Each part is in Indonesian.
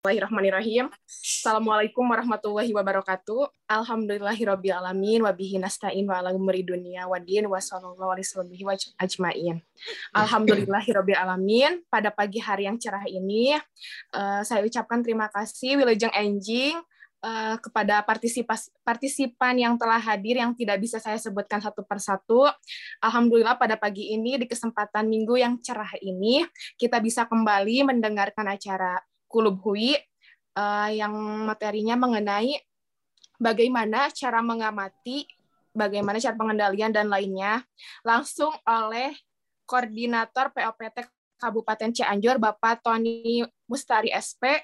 Bismillahirrahmanirrahim. Assalamualaikum warahmatullahi wabarakatuh. Alhamdulillahirabbil alamin wa bihi nasta'in wa ala umuri dunya wa din wa sallallahu alaihi wa ajmain. Alhamdulillahirabbil alamin. Pada pagi hari yang cerah ini uh, saya ucapkan terima kasih Wilujeng Enjing uh, kepada partisipan yang telah hadir yang tidak bisa saya sebutkan satu persatu. Alhamdulillah pada pagi ini di kesempatan minggu yang cerah ini kita bisa kembali mendengarkan acara Kulub Hui uh, yang materinya mengenai bagaimana cara mengamati, bagaimana cara pengendalian dan lainnya langsung oleh koordinator POPT Kabupaten Cianjur Bapak Tony Mustari SP.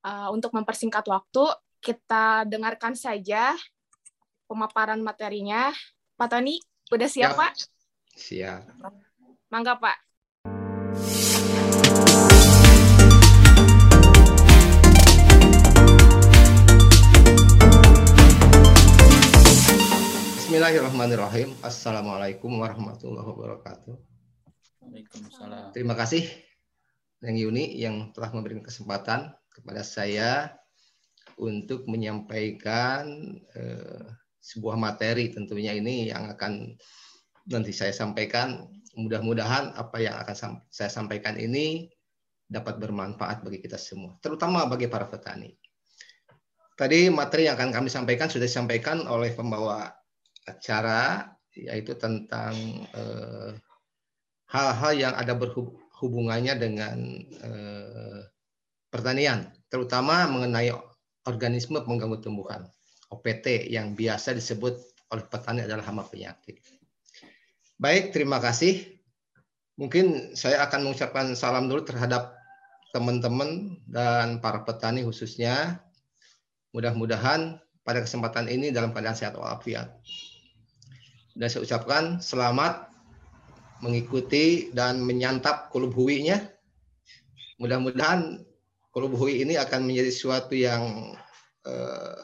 Uh, untuk mempersingkat waktu, kita dengarkan saja pemaparan materinya. Pak Tony, udah siap, siap. Pak? Siap. Mangga, Pak. Bismillahirrahmanirrahim. Assalamualaikum warahmatullahi wabarakatuh. Waalaikumsalam. Terima kasih Yang Yuni yang telah memberikan kesempatan kepada saya untuk menyampaikan eh, sebuah materi tentunya ini yang akan nanti saya sampaikan. Mudah-mudahan apa yang akan saya sampaikan ini dapat bermanfaat bagi kita semua, terutama bagi para petani. Tadi materi yang akan kami sampaikan sudah disampaikan oleh pembawa acara yaitu tentang eh, hal-hal yang ada berhubungannya dengan uh, pertanian, terutama mengenai organisme pengganggu tumbuhan (OPT) yang biasa disebut oleh petani adalah hama penyakit. Baik, terima kasih. Mungkin saya akan mengucapkan salam dulu terhadap teman-teman dan para petani khususnya. Mudah-mudahan pada kesempatan ini dalam keadaan sehat walafiat. Dan saya ucapkan selamat mengikuti dan menyantap kulub huwinya. Mudah-mudahan kulub huwi ini akan menjadi sesuatu yang eh,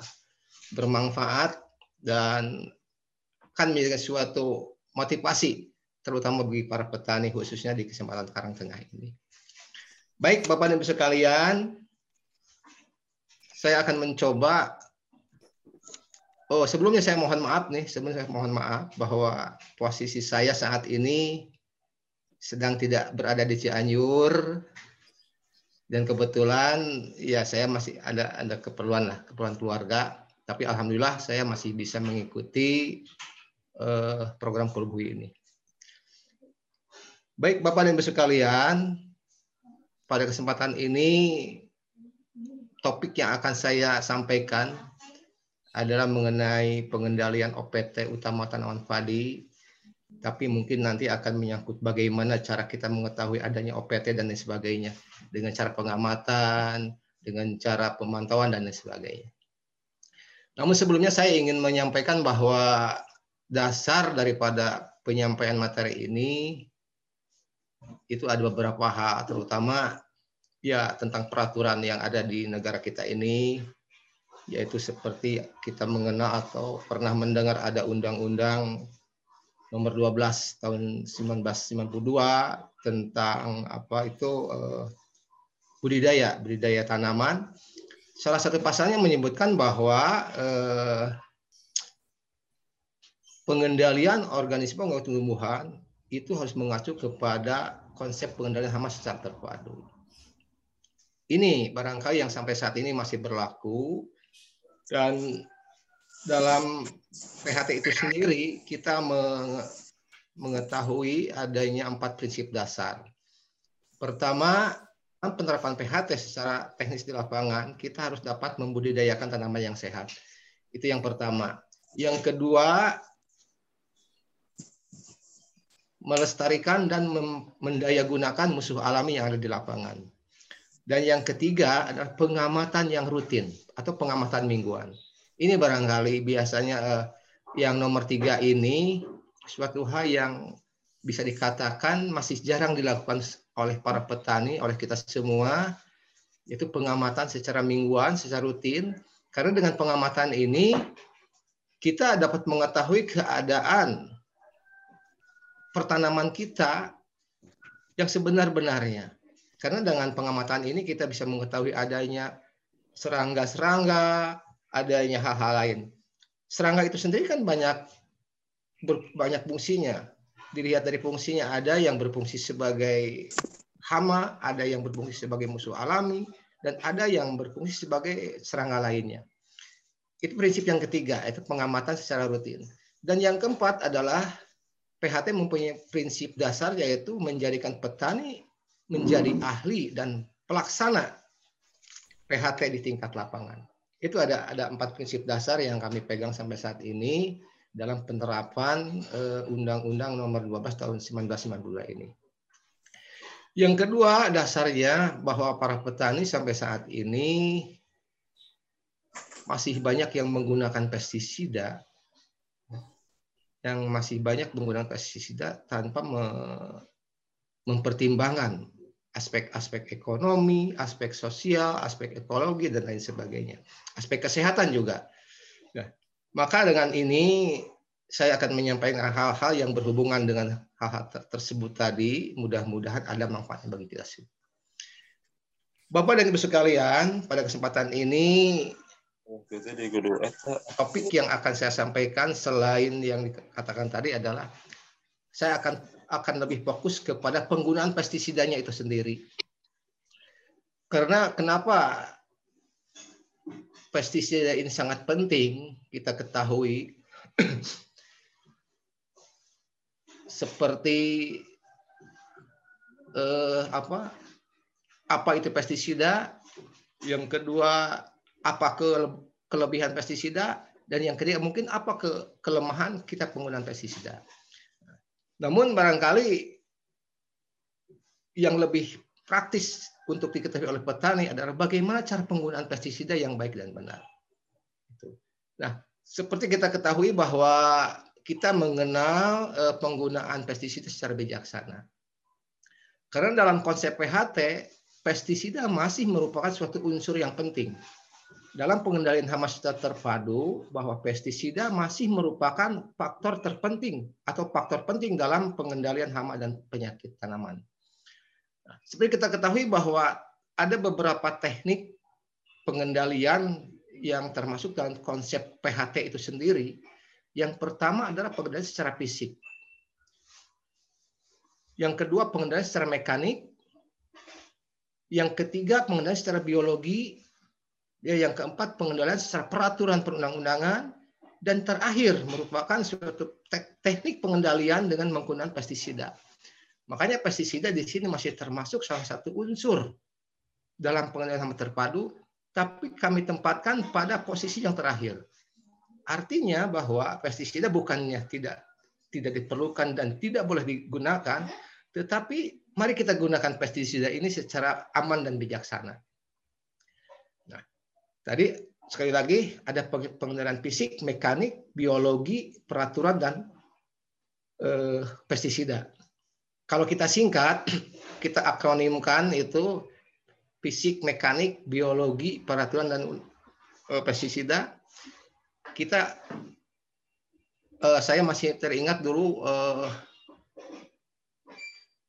bermanfaat dan akan menjadi suatu motivasi terutama bagi para petani khususnya di kesempatan Karangtengah ini. Baik Bapak dan Ibu sekalian, saya akan mencoba Oh, sebelumnya saya mohon maaf nih, sebelumnya saya mohon maaf bahwa posisi saya saat ini sedang tidak berada di Cianjur dan kebetulan ya saya masih ada ada keperluan lah, keperluan keluarga, tapi alhamdulillah saya masih bisa mengikuti uh, program Kulbui ini. Baik Bapak dan Ibu sekalian, pada kesempatan ini topik yang akan saya sampaikan adalah mengenai pengendalian OPT utama tanaman padi, tapi mungkin nanti akan menyangkut bagaimana cara kita mengetahui adanya OPT dan lain sebagainya, dengan cara pengamatan, dengan cara pemantauan dan lain sebagainya. Namun sebelumnya saya ingin menyampaikan bahwa dasar daripada penyampaian materi ini itu ada beberapa hal, terutama ya tentang peraturan yang ada di negara kita ini yaitu seperti kita mengenal atau pernah mendengar ada undang-undang nomor 12 tahun 1992 tentang apa itu uh, budidaya budidaya tanaman. Salah satu pasalnya menyebutkan bahwa uh, pengendalian organisme atau tumbuhan itu harus mengacu kepada konsep pengendalian hama secara terpadu. Ini barangkali yang sampai saat ini masih berlaku dan dalam PHT itu sendiri kita mengetahui adanya empat prinsip dasar. Pertama, penerapan PHT secara teknis di lapangan, kita harus dapat membudidayakan tanaman yang sehat. Itu yang pertama. Yang kedua, melestarikan dan mendayagunakan musuh alami yang ada di lapangan. Dan yang ketiga adalah pengamatan yang rutin atau pengamatan mingguan. Ini barangkali biasanya eh, yang nomor tiga ini suatu hal yang bisa dikatakan masih jarang dilakukan oleh para petani, oleh kita semua, yaitu pengamatan secara mingguan, secara rutin. Karena dengan pengamatan ini kita dapat mengetahui keadaan pertanaman kita yang sebenar-benarnya Karena dengan pengamatan ini kita bisa mengetahui adanya serangga-serangga, adanya hal-hal lain. Serangga itu sendiri kan banyak banyak fungsinya. Dilihat dari fungsinya ada yang berfungsi sebagai hama, ada yang berfungsi sebagai musuh alami, dan ada yang berfungsi sebagai serangga lainnya. Itu prinsip yang ketiga, itu pengamatan secara rutin. Dan yang keempat adalah PHT mempunyai prinsip dasar yaitu menjadikan petani menjadi ahli dan pelaksana PHT di tingkat lapangan. Itu ada ada empat prinsip dasar yang kami pegang sampai saat ini dalam penerapan eh, Undang-Undang Nomor 12 Tahun 1992 ini. Yang kedua dasarnya bahwa para petani sampai saat ini masih banyak yang menggunakan pestisida yang masih banyak menggunakan pestisida tanpa mempertimbangkan aspek-aspek ekonomi, aspek sosial, aspek ekologi dan lain sebagainya. Aspek kesehatan juga. Nah, maka dengan ini saya akan menyampaikan hal-hal yang berhubungan dengan hal-hal tersebut tadi. Mudah-mudahan ada manfaatnya bagi kita semua. Bapak dan Ibu sekalian, pada kesempatan ini topik yang akan saya sampaikan selain yang dikatakan tadi adalah saya akan akan lebih fokus kepada penggunaan pestisidanya itu sendiri. Karena kenapa pestisida ini sangat penting kita ketahui seperti eh, apa apa itu pestisida, yang kedua apa ke kelebihan pestisida dan yang ketiga mungkin apa ke kelemahan kita penggunaan pestisida. Namun barangkali yang lebih praktis untuk diketahui oleh petani adalah bagaimana cara penggunaan pestisida yang baik dan benar. Nah, seperti kita ketahui bahwa kita mengenal eh, penggunaan pestisida secara bijaksana. Karena dalam konsep PHT, pestisida masih merupakan suatu unsur yang penting dalam pengendalian hama secara terpadu bahwa pestisida masih merupakan faktor terpenting atau faktor penting dalam pengendalian hama dan penyakit tanaman. Seperti kita ketahui bahwa ada beberapa teknik pengendalian yang termasuk dalam konsep PHT itu sendiri. Yang pertama adalah pengendalian secara fisik. Yang kedua pengendalian secara mekanik. Yang ketiga pengendalian secara biologi yang keempat pengendalian secara peraturan perundang-undangan dan terakhir merupakan suatu teknik pengendalian dengan menggunakan pestisida. Makanya pestisida di sini masih termasuk salah satu unsur dalam pengendalian hama terpadu, tapi kami tempatkan pada posisi yang terakhir. Artinya bahwa pestisida bukannya tidak tidak diperlukan dan tidak boleh digunakan, tetapi mari kita gunakan pestisida ini secara aman dan bijaksana. Tadi sekali lagi ada pengendalian fisik, mekanik, biologi, peraturan dan eh, pestisida. Kalau kita singkat, kita akronimkan itu fisik, mekanik, biologi, peraturan dan eh, pestisida. Kita eh, saya masih teringat dulu eh,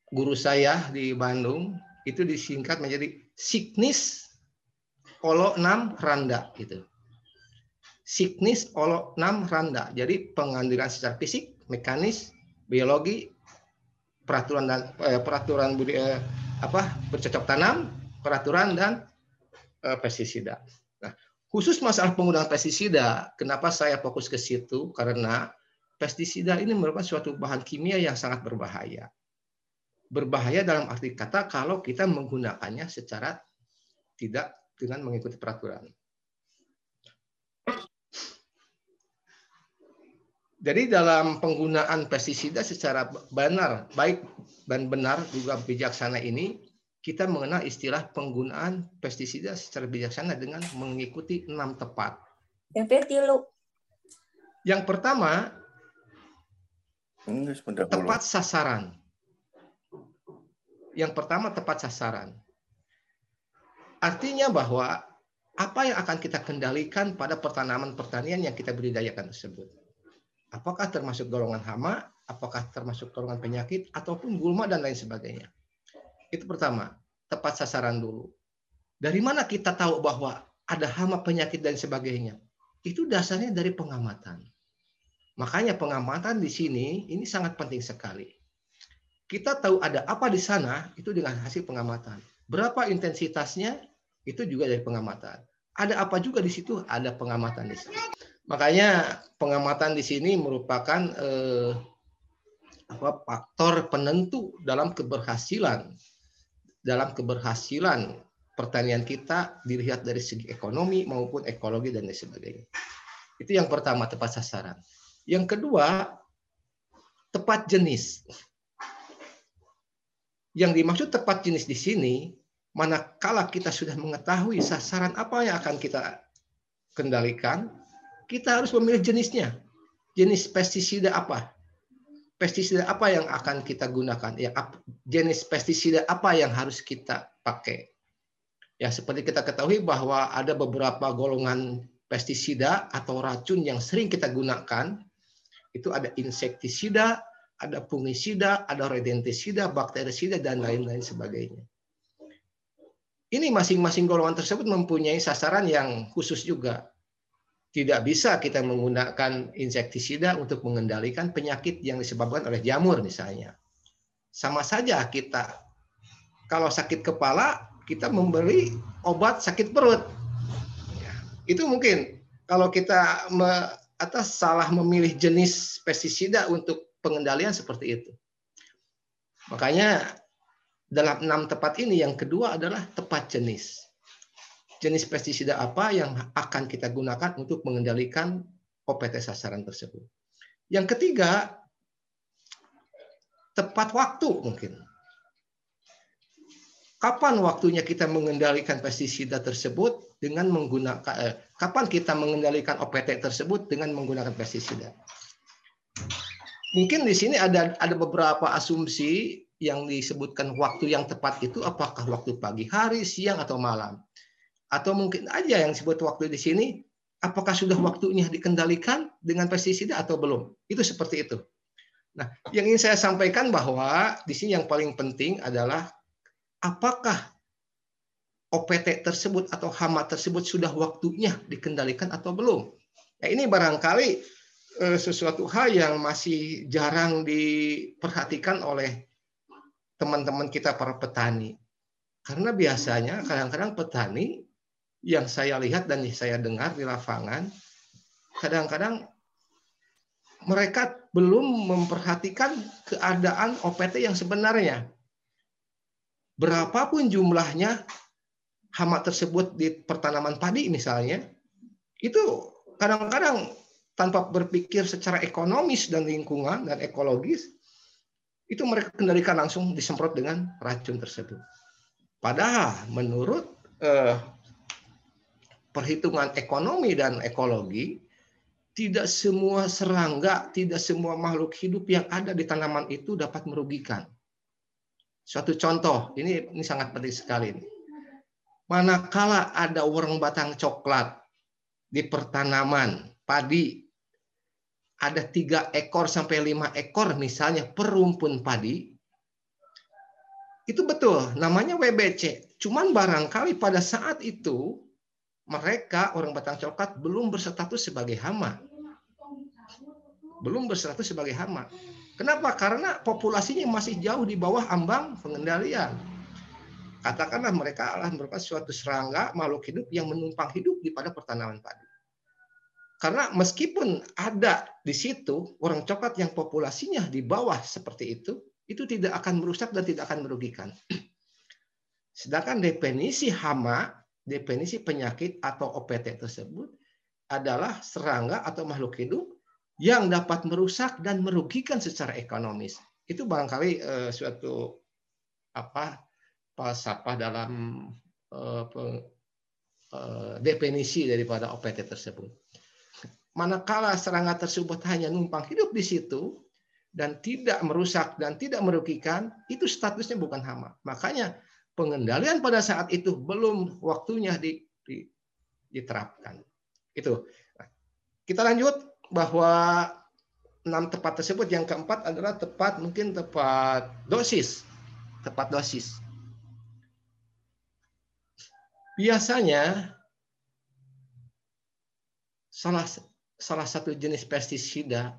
guru saya di Bandung itu disingkat menjadi siknis olo 6 randa gitu. Signis olo 6 randa. Jadi pengandilan secara fisik, mekanis, biologi, peraturan dan eh, peraturan budi eh, apa bercocok tanam, peraturan dan eh, pestisida. Nah, khusus masalah penggunaan pestisida, kenapa saya fokus ke situ? Karena pestisida ini merupakan suatu bahan kimia yang sangat berbahaya. Berbahaya dalam arti kata kalau kita menggunakannya secara tidak dengan mengikuti peraturan. Jadi dalam penggunaan pestisida secara benar, baik dan benar juga bijaksana ini, kita mengenal istilah penggunaan pestisida secara bijaksana dengan mengikuti enam tepat. Yang pertama, tepat sasaran. Yang pertama tepat sasaran. Artinya bahwa apa yang akan kita kendalikan pada pertanaman pertanian yang kita budidayakan tersebut. Apakah termasuk golongan hama, apakah termasuk golongan penyakit, ataupun gulma dan lain sebagainya. Itu pertama. tepat sasaran dulu. Dari mana kita tahu bahwa ada hama penyakit dan sebagainya? Itu dasarnya dari pengamatan. Makanya pengamatan di sini ini sangat penting sekali. Kita tahu ada apa di sana itu dengan hasil pengamatan. Berapa intensitasnya itu juga dari pengamatan. Ada apa juga di situ? Ada pengamatan di sana. Makanya pengamatan di sini merupakan eh, apa, faktor penentu dalam keberhasilan dalam keberhasilan pertanian kita dilihat dari segi ekonomi maupun ekologi dan lain sebagainya. Itu yang pertama tepat sasaran. Yang kedua, tepat jenis. Yang dimaksud tepat jenis di sini, manakala kita sudah mengetahui sasaran apa yang akan kita kendalikan, kita harus memilih jenisnya. Jenis pestisida apa? Pestisida apa yang akan kita gunakan? Ya, jenis pestisida apa yang harus kita pakai? Ya, seperti kita ketahui bahwa ada beberapa golongan pestisida atau racun yang sering kita gunakan itu ada insektisida, ada fungisida, ada rodentisida, bakterisida, dan lain-lain sebagainya. Ini masing-masing golongan tersebut mempunyai sasaran yang khusus juga. Tidak bisa kita menggunakan insektisida untuk mengendalikan penyakit yang disebabkan oleh jamur misalnya. Sama saja kita kalau sakit kepala kita memberi obat sakit perut. Ya, itu mungkin kalau kita atas salah memilih jenis pestisida untuk pengendalian seperti itu. Makanya dalam enam tepat ini yang kedua adalah tepat jenis. Jenis pestisida apa yang akan kita gunakan untuk mengendalikan OPT sasaran tersebut. Yang ketiga, tepat waktu mungkin. Kapan waktunya kita mengendalikan pestisida tersebut dengan menggunakan eh, kapan kita mengendalikan OPT tersebut dengan menggunakan pestisida. Mungkin di sini ada ada beberapa asumsi yang disebutkan waktu yang tepat itu apakah waktu pagi hari, siang atau malam. Atau mungkin aja yang disebut waktu di sini apakah sudah waktunya dikendalikan dengan pestisida atau belum. Itu seperti itu. Nah, yang ingin saya sampaikan bahwa di sini yang paling penting adalah apakah OPT tersebut atau hama tersebut sudah waktunya dikendalikan atau belum. Nah, ini barangkali eh, sesuatu hal yang masih jarang diperhatikan oleh teman-teman kita para petani. Karena biasanya kadang-kadang petani yang saya lihat dan saya dengar di lapangan, kadang-kadang mereka belum memperhatikan keadaan OPT yang sebenarnya. Berapapun jumlahnya, hama tersebut di pertanaman padi misalnya, itu kadang-kadang tanpa berpikir secara ekonomis dan lingkungan dan ekologis, itu mereka kendalikan langsung disemprot dengan racun tersebut. Padahal menurut eh, perhitungan ekonomi dan ekologi, tidak semua serangga, tidak semua makhluk hidup yang ada di tanaman itu dapat merugikan. Suatu contoh, ini ini sangat penting sekali. Ini manakala ada orang batang coklat di pertanaman padi ada tiga ekor sampai lima ekor misalnya per rumpun padi. Itu betul namanya WBC cuman barangkali pada saat itu mereka orang batang coklat belum berstatus sebagai hama. Belum berstatus sebagai hama. Kenapa? Karena populasinya masih jauh di bawah ambang pengendalian. Katakanlah mereka adalah merupakan suatu serangga makhluk hidup yang menumpang hidup di pada pertanaman padi. Karena meskipun ada di situ orang coklat yang populasinya di bawah seperti itu, itu tidak akan merusak dan tidak akan merugikan. Sedangkan definisi hama, definisi penyakit atau OPT tersebut adalah serangga atau makhluk hidup yang dapat merusak dan merugikan secara ekonomis. Itu barangkali uh, suatu apa falsafah dalam uh, uh, definisi daripada OPT tersebut. Manakala serangga tersebut hanya numpang hidup di situ dan tidak merusak dan tidak merugikan, itu statusnya bukan hama. Makanya pengendalian pada saat itu belum waktunya di, di, diterapkan. Itu. Kita lanjut bahwa enam tepat tersebut yang keempat adalah tepat mungkin tepat dosis, tepat dosis. biasanya salah salah satu jenis pestisida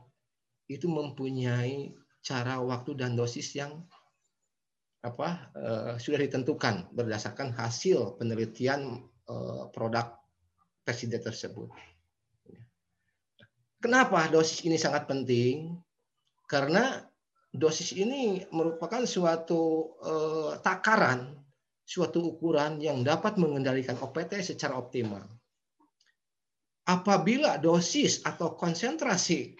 itu mempunyai cara waktu dan dosis yang apa uh, sudah ditentukan berdasarkan hasil penelitian uh, produk pestisida tersebut. Kenapa dosis ini sangat penting? Karena dosis ini merupakan suatu uh, takaran, suatu ukuran yang dapat mengendalikan OPT secara optimal. Apabila dosis atau konsentrasi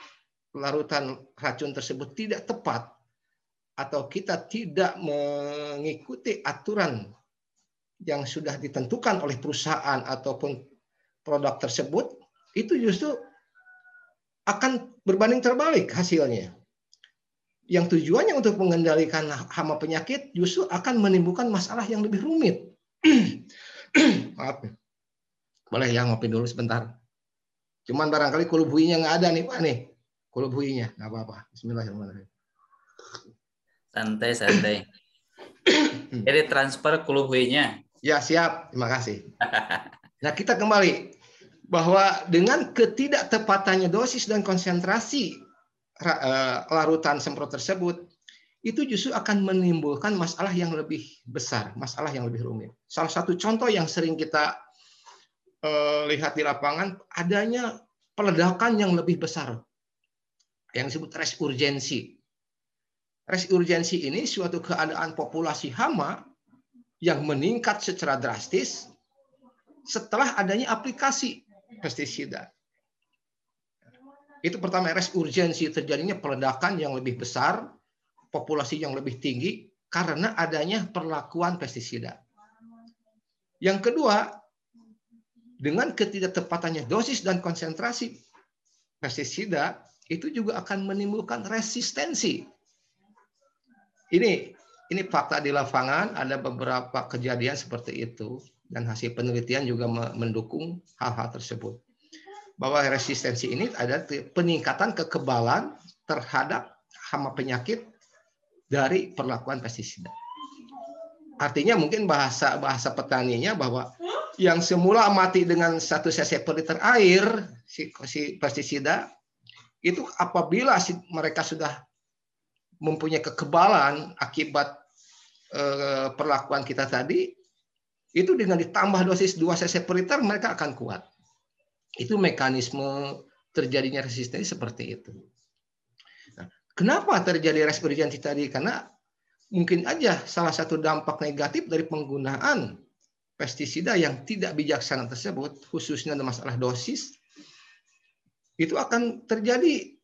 larutan racun tersebut tidak tepat atau kita tidak mengikuti aturan yang sudah ditentukan oleh perusahaan ataupun produk tersebut, itu justru akan berbanding terbalik hasilnya. Yang tujuannya untuk mengendalikan hama penyakit justru akan menimbulkan masalah yang lebih rumit. Maaf. Boleh ya ngopi dulu sebentar. Cuman barangkali kulubuinya nggak ada nih Pak nih. Kulubuinya nggak apa-apa. Bismillahirrahmanirrahim. Santai santai. Jadi transfer kulubuinya. Ya siap. Terima kasih. Nah kita kembali bahwa dengan ketidaktepatannya dosis dan konsentrasi eh, larutan semprot tersebut itu justru akan menimbulkan masalah yang lebih besar, masalah yang lebih rumit. Salah satu contoh yang sering kita lihat di lapangan adanya peledakan yang lebih besar yang disebut res urgensi. Res urgensi ini suatu keadaan populasi hama yang meningkat secara drastis setelah adanya aplikasi pestisida. Itu pertama res urgensi terjadinya peledakan yang lebih besar, populasi yang lebih tinggi karena adanya perlakuan pestisida. Yang kedua, dengan ketidaktepatannya dosis dan konsentrasi pestisida itu juga akan menimbulkan resistensi. Ini ini fakta di lapangan ada beberapa kejadian seperti itu dan hasil penelitian juga mendukung hal-hal tersebut. Bahwa resistensi ini ada peningkatan kekebalan terhadap hama penyakit dari perlakuan pestisida. Artinya mungkin bahasa bahasa petaninya bahwa yang semula mati dengan satu cc per liter air si, si pestisida itu apabila si, mereka sudah mempunyai kekebalan akibat eh, perlakuan kita tadi itu dengan ditambah dosis 2 cc per liter mereka akan kuat. Itu mekanisme terjadinya resistensi seperti itu. Nah, kenapa terjadi res urgensi tadi? Karena mungkin aja salah satu dampak negatif dari penggunaan pestisida yang tidak bijaksana tersebut, khususnya dalam masalah dosis, itu akan terjadi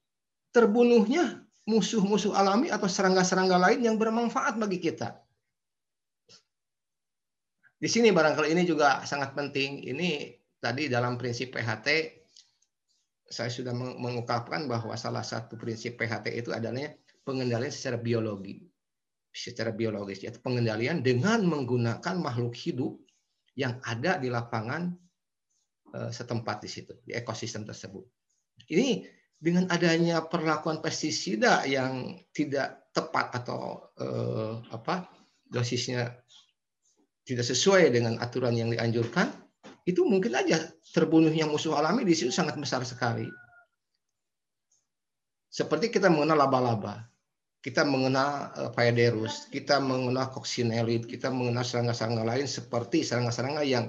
terbunuhnya musuh-musuh alami atau serangga-serangga lain yang bermanfaat bagi kita. Di sini barangkali ini juga sangat penting. Ini tadi dalam prinsip PHT saya sudah mengungkapkan bahwa salah satu prinsip PHT itu adalah pengendalian secara biologi. Secara biologis yaitu pengendalian dengan menggunakan makhluk hidup yang ada di lapangan eh, setempat di situ, di ekosistem tersebut. Ini dengan adanya perlakuan pestisida yang tidak tepat atau eh, apa dosisnya tidak sesuai dengan aturan yang dianjurkan, itu mungkin aja terbunuhnya musuh alami di situ sangat besar sekali. Seperti kita mengenal laba-laba kita mengenal uh, Phaeodrus, kita mengenal Coccinellid, kita mengenal serangga-serangga lain seperti serangga-serangga yang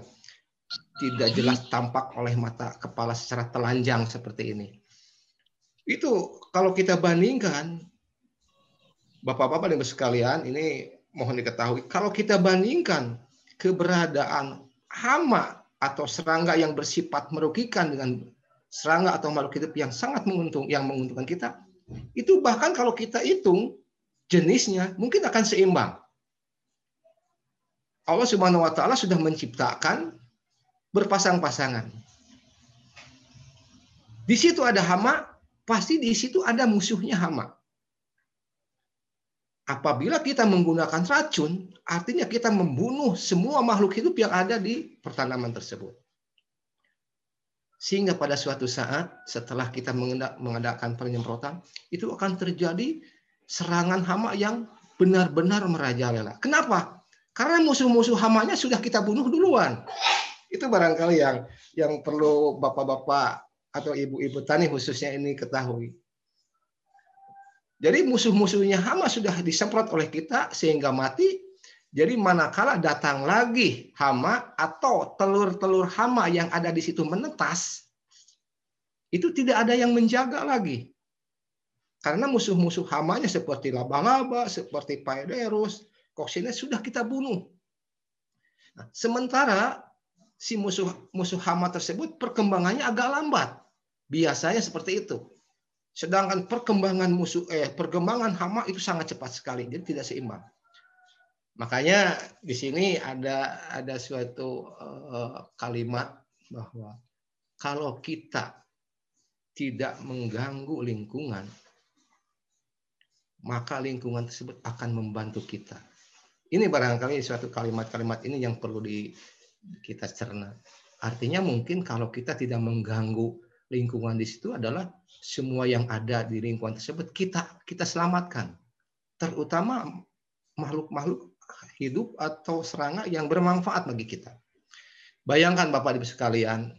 tidak jelas tampak oleh mata kepala secara telanjang seperti ini. Itu kalau kita bandingkan, Bapak-bapak dan sekalian, ini mohon diketahui, kalau kita bandingkan keberadaan hama atau serangga yang bersifat merugikan dengan serangga atau makhluk hidup yang sangat menguntung, yang menguntungkan kita, itu bahkan kalau kita hitung jenisnya mungkin akan seimbang. Allah Subhanahu wa taala sudah menciptakan berpasang-pasangan. Di situ ada hama, pasti di situ ada musuhnya hama. Apabila kita menggunakan racun, artinya kita membunuh semua makhluk hidup yang ada di pertanaman tersebut. Sehingga pada suatu saat setelah kita mengadakan penyemprotan, itu akan terjadi serangan hama yang benar-benar merajalela. Kenapa? Karena musuh-musuh hamanya sudah kita bunuh duluan. Itu barangkali yang yang perlu bapak-bapak atau ibu-ibu tani khususnya ini ketahui. Jadi musuh-musuhnya hama sudah disemprot oleh kita sehingga mati. Jadi manakala datang lagi hama atau telur-telur hama yang ada di situ menetas, itu tidak ada yang menjaga lagi. Karena musuh-musuh hamanya seperti laba-laba, seperti paederus, koksinus sudah kita bunuh. Nah, sementara si musuh musuh hama tersebut perkembangannya agak lambat. Biasanya seperti itu. Sedangkan perkembangan musuh eh perkembangan hama itu sangat cepat sekali, jadi tidak seimbang. Makanya di sini ada ada suatu uh, kalimat bahwa kalau kita tidak mengganggu lingkungan, maka lingkungan tersebut akan membantu kita. Ini barangkali suatu kalimat-kalimat ini yang perlu di kita cerna. Artinya mungkin kalau kita tidak mengganggu lingkungan di situ adalah semua yang ada di lingkungan tersebut kita kita selamatkan. Terutama makhluk-makhluk hidup atau serangga yang bermanfaat bagi kita. Bayangkan Bapak Ibu sekalian,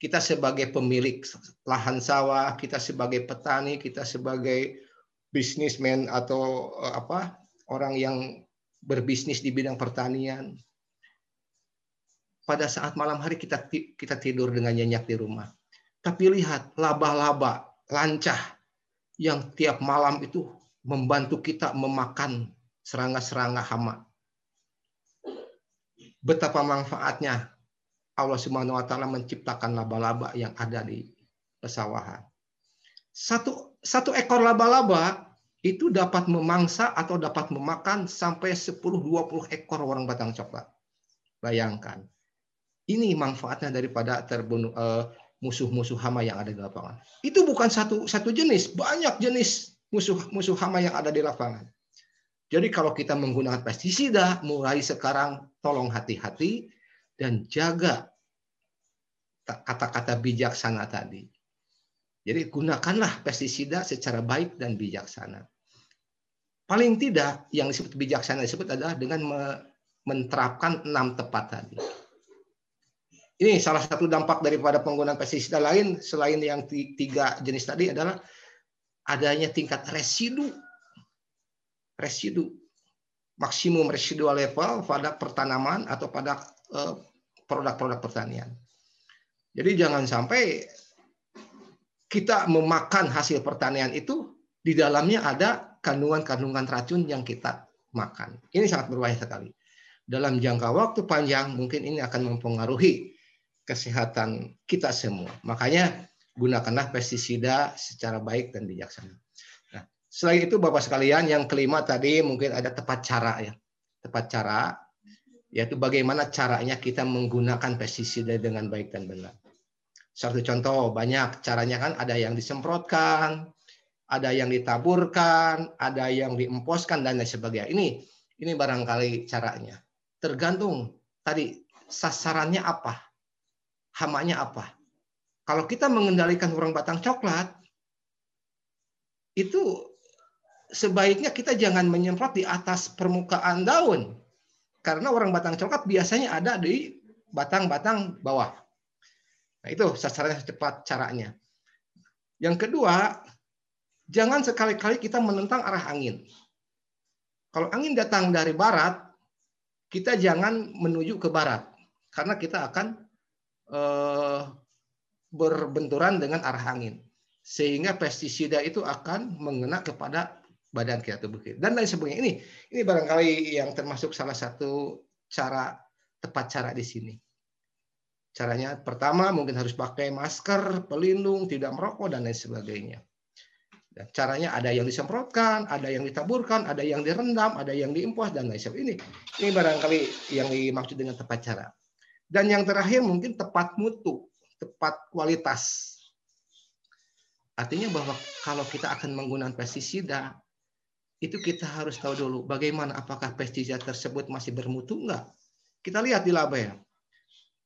kita sebagai pemilik lahan sawah, kita sebagai petani, kita sebagai bisnismen atau eh, apa orang yang berbisnis di bidang pertanian. Pada saat malam hari kita kita tidur dengan nyenyak di rumah. Tapi lihat laba-laba lancah yang tiap malam itu membantu kita memakan serangga-serangga hama. Betapa manfaatnya Allah Subhanahu wa taala menciptakan laba-laba yang ada di pesawahan. Satu satu ekor laba-laba itu dapat memangsa atau dapat memakan sampai 10-20 ekor orang batang coklat. Bayangkan. Ini manfaatnya daripada terbunuh uh, musuh-musuh hama yang ada di lapangan. Itu bukan satu satu jenis, banyak jenis musuh-musuh hama yang ada di lapangan. Jadi kalau kita menggunakan pestisida, mulai sekarang tolong hati-hati dan jaga kata-kata bijaksana tadi. Jadi gunakanlah pestisida secara baik dan bijaksana. Paling tidak yang disebut bijaksana disebut adalah dengan menerapkan enam tepat tadi. Ini salah satu dampak daripada penggunaan pestisida lain selain yang tiga jenis tadi adalah adanya tingkat residu residu maksimum residual level pada pertanaman atau pada eh, produk-produk pertanian. Jadi jangan sampai kita memakan hasil pertanian itu di dalamnya ada kandungan-kandungan racun yang kita makan. Ini sangat berbahaya sekali. Dalam jangka waktu panjang mungkin ini akan mempengaruhi kesehatan kita semua. Makanya gunakanlah pestisida secara baik dan bijaksana. Selain itu Bapak sekalian, yang kelima tadi mungkin ada tepat cara ya. Tepat cara yaitu bagaimana caranya kita menggunakan pestisida dengan baik dan benar. Satu contoh banyak caranya kan ada yang disemprotkan, ada yang ditaburkan, ada yang diemposkan dan lain sebagainya. Ini ini barangkali caranya. Tergantung tadi sasarannya apa, hamanya apa. Kalau kita mengendalikan orang batang coklat, itu sebaiknya kita jangan menyemprot di atas permukaan daun. Karena orang batang coklat biasanya ada di batang-batang bawah. Nah, itu sasarannya cepat caranya. Yang kedua, jangan sekali-kali kita menentang arah angin. Kalau angin datang dari barat, kita jangan menuju ke barat karena kita akan eh, berbenturan dengan arah angin. Sehingga pestisida itu akan mengena kepada badan kita tubuh kita dan lain sebagainya. Ini ini barangkali yang termasuk salah satu cara tepat cara di sini. Caranya pertama mungkin harus pakai masker, pelindung, tidak merokok dan lain sebagainya. Dan caranya ada yang disemprotkan, ada yang ditaburkan, ada yang direndam, ada yang diimpos dan lain sebagainya. Ini ini barangkali yang dimaksud dengan tepat cara. Dan yang terakhir mungkin tepat mutu, tepat kualitas. Artinya bahwa kalau kita akan menggunakan pestisida, itu kita harus tahu dulu bagaimana apakah pestisida tersebut masih bermutu enggak. Kita lihat di label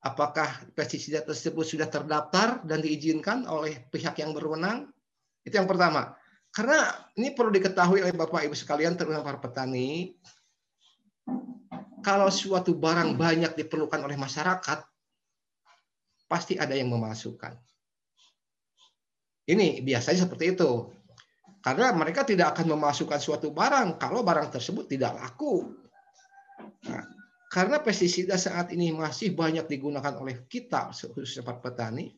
apakah pestisida tersebut sudah terdaftar dan diizinkan oleh pihak yang berwenang? Itu yang pertama. Karena ini perlu diketahui oleh Bapak Ibu sekalian, terutama para petani, kalau suatu barang banyak diperlukan oleh masyarakat, pasti ada yang memasukkan. Ini biasanya seperti itu. Karena mereka tidak akan memasukkan suatu barang kalau barang tersebut tidak laku. Nah, karena pestisida saat ini masih banyak digunakan oleh kita, khususnya para petani,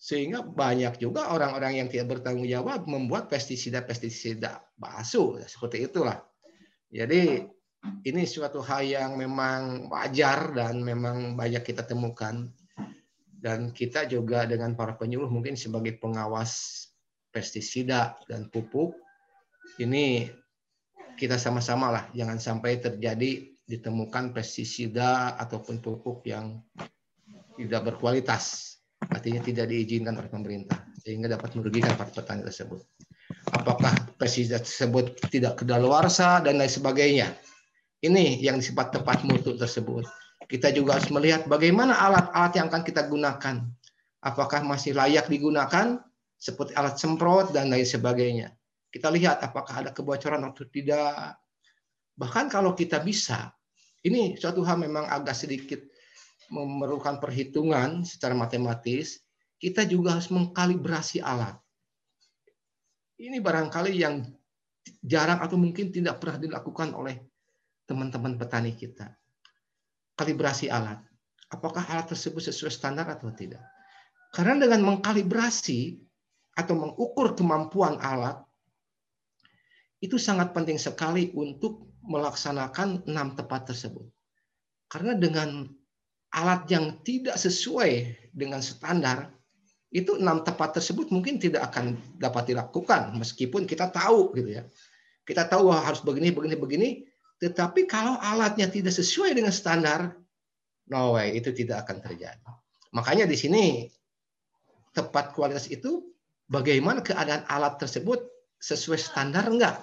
sehingga banyak juga orang-orang yang tidak bertanggung jawab membuat pestisida-pestisida palsu seperti itulah. Jadi ini suatu hal yang memang wajar dan memang banyak kita temukan dan kita juga dengan para penyuluh mungkin sebagai pengawas pestisida dan pupuk ini kita sama-sama lah jangan sampai terjadi ditemukan pestisida ataupun pupuk yang tidak berkualitas artinya tidak diizinkan oleh pemerintah sehingga dapat merugikan para petani tersebut. Apakah pestisida tersebut tidak kedaluarsa dan lain sebagainya. Ini yang disebut tepat mutu tersebut. Kita juga harus melihat bagaimana alat-alat yang akan kita gunakan. Apakah masih layak digunakan seperti alat semprot dan lain sebagainya. Kita lihat apakah ada kebocoran atau tidak. Bahkan kalau kita bisa, ini suatu hal memang agak sedikit memerlukan perhitungan secara matematis, kita juga harus mengkalibrasi alat. Ini barangkali yang jarang atau mungkin tidak pernah dilakukan oleh teman-teman petani kita. Kalibrasi alat. Apakah alat tersebut sesuai standar atau tidak? Karena dengan mengkalibrasi atau mengukur kemampuan alat, itu sangat penting sekali untuk melaksanakan enam tepat tersebut. Karena dengan alat yang tidak sesuai dengan standar, itu enam tepat tersebut mungkin tidak akan dapat dilakukan meskipun kita tahu gitu ya. Kita tahu harus begini begini begini, tetapi kalau alatnya tidak sesuai dengan standar, no way itu tidak akan terjadi. Makanya di sini tepat kualitas itu bagaimana keadaan alat tersebut sesuai standar enggak?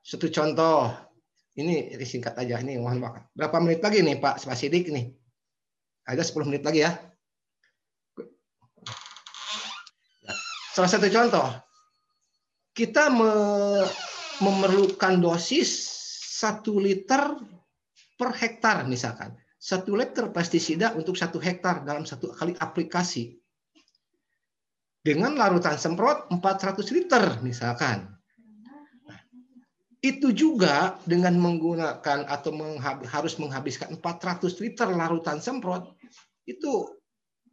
Satu contoh, ini singkat aja ini mohon maaf. Berapa menit lagi nih Pak Spasidik nih? Ada 10 menit lagi ya. Salah satu contoh, kita me memerlukan dosis satu liter per hektar misalkan. Satu liter pestisida untuk satu hektar dalam satu kali aplikasi. Dengan larutan semprot 400 liter misalkan. Itu juga dengan menggunakan atau menghab, harus menghabiskan 400 liter larutan semprot, itu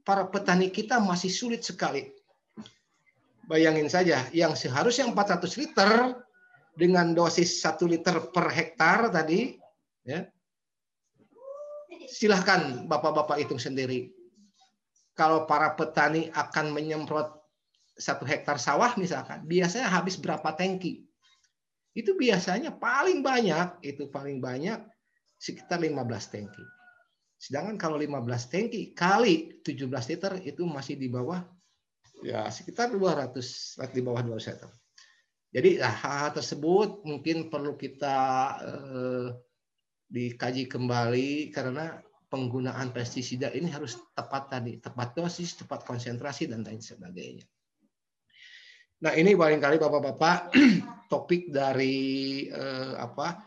para petani kita masih sulit sekali. Bayangin saja, yang seharusnya 400 liter dengan dosis 1 liter per hektar tadi, ya, silahkan bapak-bapak hitung sendiri. Kalau para petani akan menyemprot satu hektar sawah misalkan, biasanya habis berapa tangki? itu biasanya paling banyak itu paling banyak sekitar 15 tangki. Sedangkan kalau 15 tangki kali 17 liter itu masih di bawah ya sekitar 200 di bawah 200 liter. Jadi hal, hal tersebut mungkin perlu kita eh, dikaji kembali karena penggunaan pestisida ini harus tepat tadi, tepat dosis, tepat konsentrasi dan lain sebagainya. Nah, ini barangkali Bapak-bapak topik dari eh, apa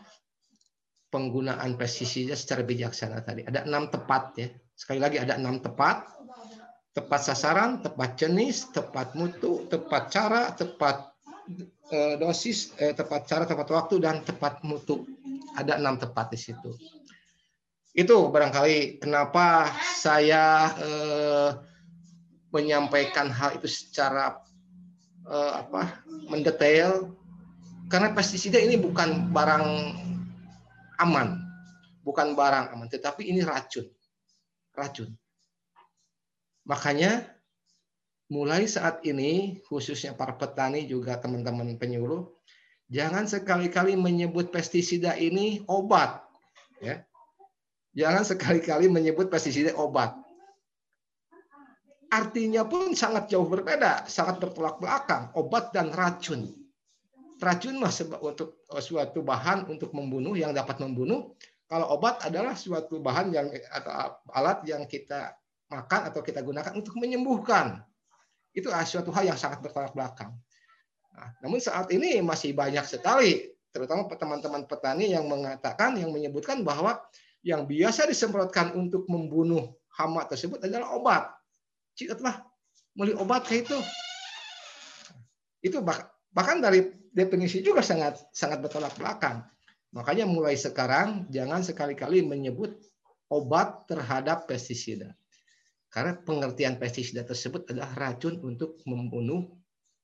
penggunaan pestisida secara bijaksana tadi. Ada enam tepat ya. Sekali lagi ada enam tepat. Tepat sasaran, tepat jenis, tepat mutu, tepat cara, tepat eh, dosis, eh, tepat cara, tepat waktu, dan tepat mutu. Ada enam tepat di situ. Itu barangkali kenapa saya eh, menyampaikan hal itu secara uh, apa mendetail karena pestisida ini bukan barang aman, bukan barang aman, tetapi ini racun, racun. Makanya mulai saat ini khususnya para petani juga teman-teman penyuluh jangan sekali-kali menyebut pestisida ini obat ya. Jangan sekali-kali menyebut pestisida obat artinya pun sangat jauh berbeda, sangat bertolak belakang. Obat dan racun. Racun mah untuk eh, suatu bahan untuk membunuh yang dapat membunuh. Kalau obat adalah suatu bahan yang atau alat yang kita makan atau kita gunakan untuk menyembuhkan. Itu suatu hal yang sangat bertolak belakang. Nah, namun saat ini masih banyak sekali terutama teman-teman petani yang mengatakan, yang menyebutkan bahwa yang biasa disemprotkan untuk membunuh hama tersebut adalah obat. Jika telah beli obat kayak itu, itu bahkan dari definisi juga sangat sangat bertolak belakang. Makanya mulai sekarang jangan sekali-kali menyebut obat terhadap pestisida. Karena pengertian pestisida tersebut adalah racun untuk membunuh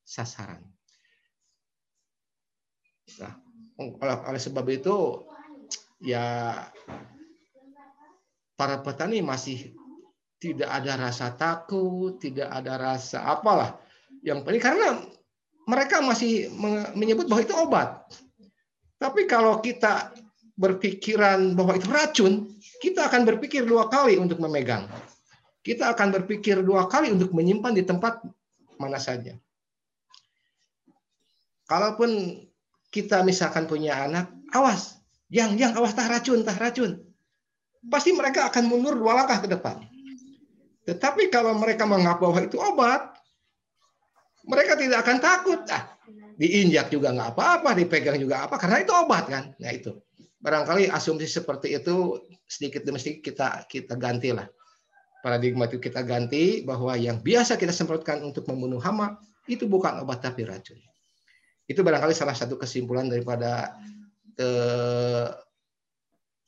sasaran. Nah, oleh, oleh sebab itu ya para petani masih tidak ada rasa takut, tidak ada rasa apalah. Yang penting karena mereka masih menyebut bahwa itu obat. Tapi kalau kita berpikiran bahwa itu racun, kita akan berpikir dua kali untuk memegang. Kita akan berpikir dua kali untuk menyimpan di tempat mana saja. Kalaupun kita misalkan punya anak, awas, yang yang awas tah racun, tah racun. Pasti mereka akan mundur dua langkah ke depan. Tetapi kalau mereka menganggap bahwa itu obat, mereka tidak akan takut. Ah, diinjak juga nggak apa-apa, dipegang juga apa, karena itu obat kan. Nah itu. Barangkali asumsi seperti itu sedikit demi sedikit kita kita gantilah. Paradigma itu kita ganti bahwa yang biasa kita semprotkan untuk membunuh hama itu bukan obat tapi racun. Itu barangkali salah satu kesimpulan daripada eh,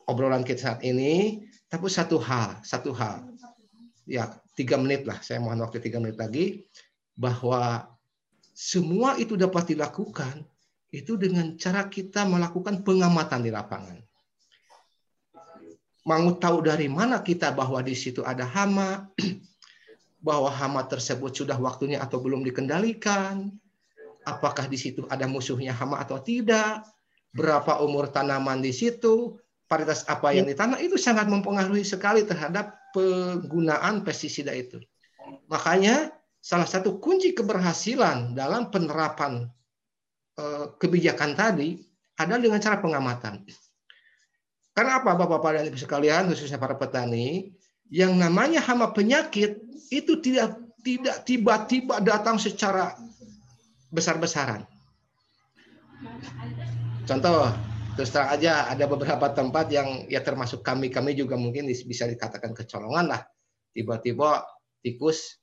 obrolan kita saat ini. Tapi satu hal, satu hal, ya tiga menit lah, saya mohon waktu tiga menit lagi, bahwa semua itu dapat dilakukan itu dengan cara kita melakukan pengamatan di lapangan. Mau tahu dari mana kita bahwa di situ ada hama, bahwa hama tersebut sudah waktunya atau belum dikendalikan, apakah di situ ada musuhnya hama atau tidak, berapa umur tanaman di situ, varietas apa yang ditanam itu sangat mempengaruhi sekali terhadap penggunaan pestisida itu. Makanya salah satu kunci keberhasilan dalam penerapan eh, kebijakan tadi adalah dengan cara pengamatan. Karena apa Bapak-Bapak dan Ibu sekalian, khususnya para petani, yang namanya hama penyakit itu tidak tidak tiba-tiba datang secara besar-besaran. Contoh, terus terang aja ada beberapa tempat yang ya termasuk kami kami juga mungkin bisa dikatakan kecolongan lah. Tiba-tiba tikus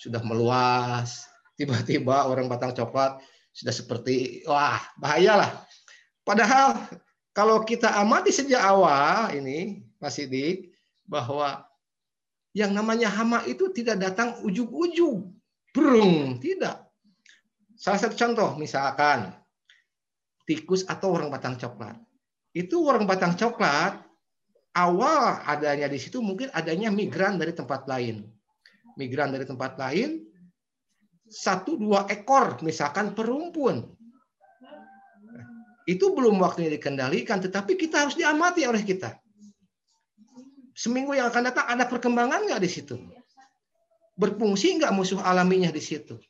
sudah meluas, tiba-tiba orang batang coklat sudah seperti wah bahayalah. Padahal kalau kita amati sejak awal ini Pak Sidik bahwa yang namanya hama itu tidak datang ujung-ujung, brung, tidak. Salah satu contoh misalkan tikus atau orang batang coklat. Itu orang batang coklat awal adanya di situ mungkin adanya migran dari tempat lain. Migran dari tempat lain satu dua ekor misalkan perumpun. Itu belum waktunya dikendalikan, tetapi kita harus diamati oleh kita. Seminggu yang akan datang ada perkembangan nggak di situ? Berfungsi nggak musuh alaminya di situ?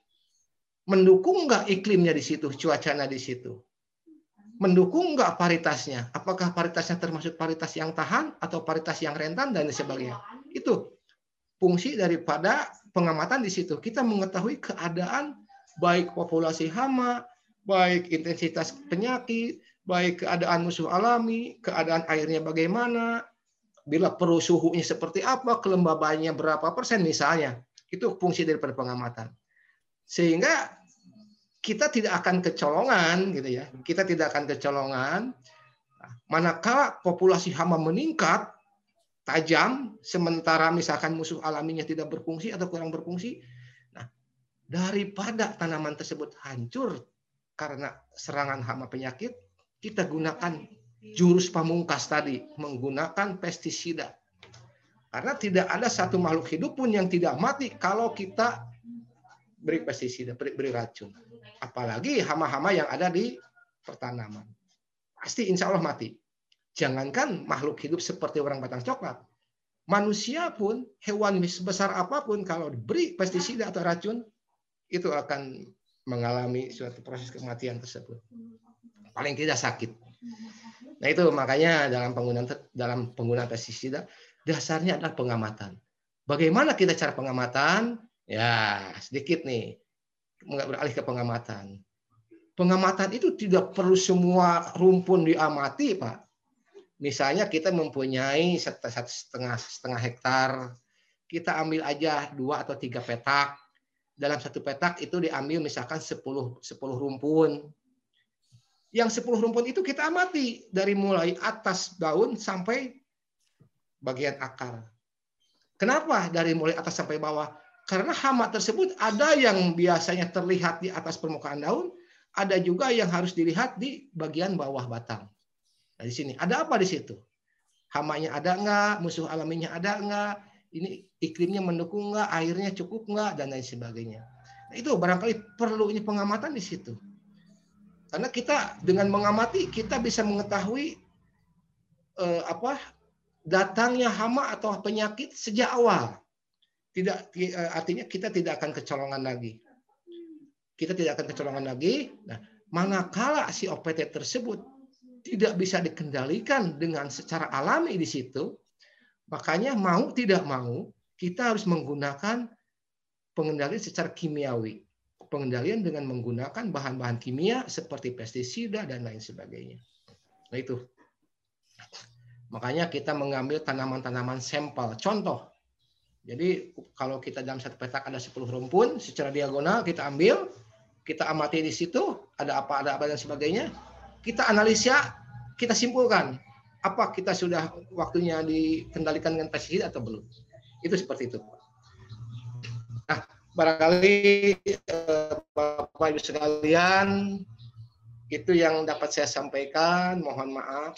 Mendukung nggak iklimnya di situ, cuacanya di situ? Mendukung nggak paritasnya? Apakah paritasnya termasuk paritas yang tahan atau paritas yang rentan dan sebagainya? Itu fungsi daripada pengamatan di situ. Kita mengetahui keadaan baik populasi hama, baik intensitas penyakit, baik keadaan musuh alami, keadaan airnya bagaimana, bila perlu suhunya seperti apa, kelembabannya berapa persen misalnya. Itu fungsi daripada pengamatan. Sehingga kita tidak akan kecolongan gitu ya. Kita tidak akan kecolongan manakala populasi hama meningkat tajam sementara misalkan musuh alaminya tidak berfungsi atau kurang berfungsi. Nah, daripada tanaman tersebut hancur karena serangan hama penyakit, kita gunakan jurus pamungkas tadi, menggunakan pestisida. Karena tidak ada satu makhluk hidup pun yang tidak mati kalau kita beri pestisida, beri, beri racun. Apalagi hama-hama yang ada di pertanaman. Pasti insya Allah mati. Jangankan makhluk hidup seperti orang batang coklat. Manusia pun, hewan sebesar apa pun, kalau diberi pestisida atau racun, itu akan mengalami suatu proses kematian tersebut. Paling tidak sakit. Nah itu makanya dalam penggunaan dalam penggunaan pestisida dasarnya adalah pengamatan. Bagaimana kita cara pengamatan? Ya sedikit nih beralih ke pengamatan. pengamatan itu tidak perlu semua rumpun diamati, Pak. Misalnya kita mempunyai setengah setengah hektar, kita ambil aja dua atau tiga petak. Dalam satu petak itu diambil misalkan 10 10 rumpun. Yang 10 rumpun itu kita amati dari mulai atas daun sampai bagian akar. Kenapa dari mulai atas sampai bawah? Karena hama tersebut ada yang biasanya terlihat di atas permukaan daun, ada juga yang harus dilihat di bagian bawah batang. Nah, di sini ada apa di situ? Hamanya ada nggak? Musuh alaminya ada nggak? Ini iklimnya mendukung nggak? Airnya cukup nggak? Dan lain sebagainya. Nah, itu barangkali perlu ini pengamatan di situ. Karena kita dengan mengamati kita bisa mengetahui eh, apa datangnya hama atau penyakit sejak awal. Tidak eh, artinya kita tidak akan kecolongan lagi. Kita tidak akan kecolongan lagi. Nah, manakala si OPT tersebut tidak bisa dikendalikan dengan secara alami di situ, makanya mau tidak mau kita harus menggunakan pengendalian secara kimiawi. Pengendalian dengan menggunakan bahan-bahan kimia seperti pestisida dan lain sebagainya. Nah itu. Makanya kita mengambil tanaman-tanaman sampel. Contoh, jadi kalau kita dalam satu petak ada 10 rumpun, secara diagonal kita ambil, kita amati di situ, ada apa, ada apa dan sebagainya kita analisa, kita simpulkan apa kita sudah waktunya dikendalikan dengan pestisida atau belum. Itu seperti itu. Nah, barangkali eh, Bapak Ibu sekalian itu yang dapat saya sampaikan. Mohon maaf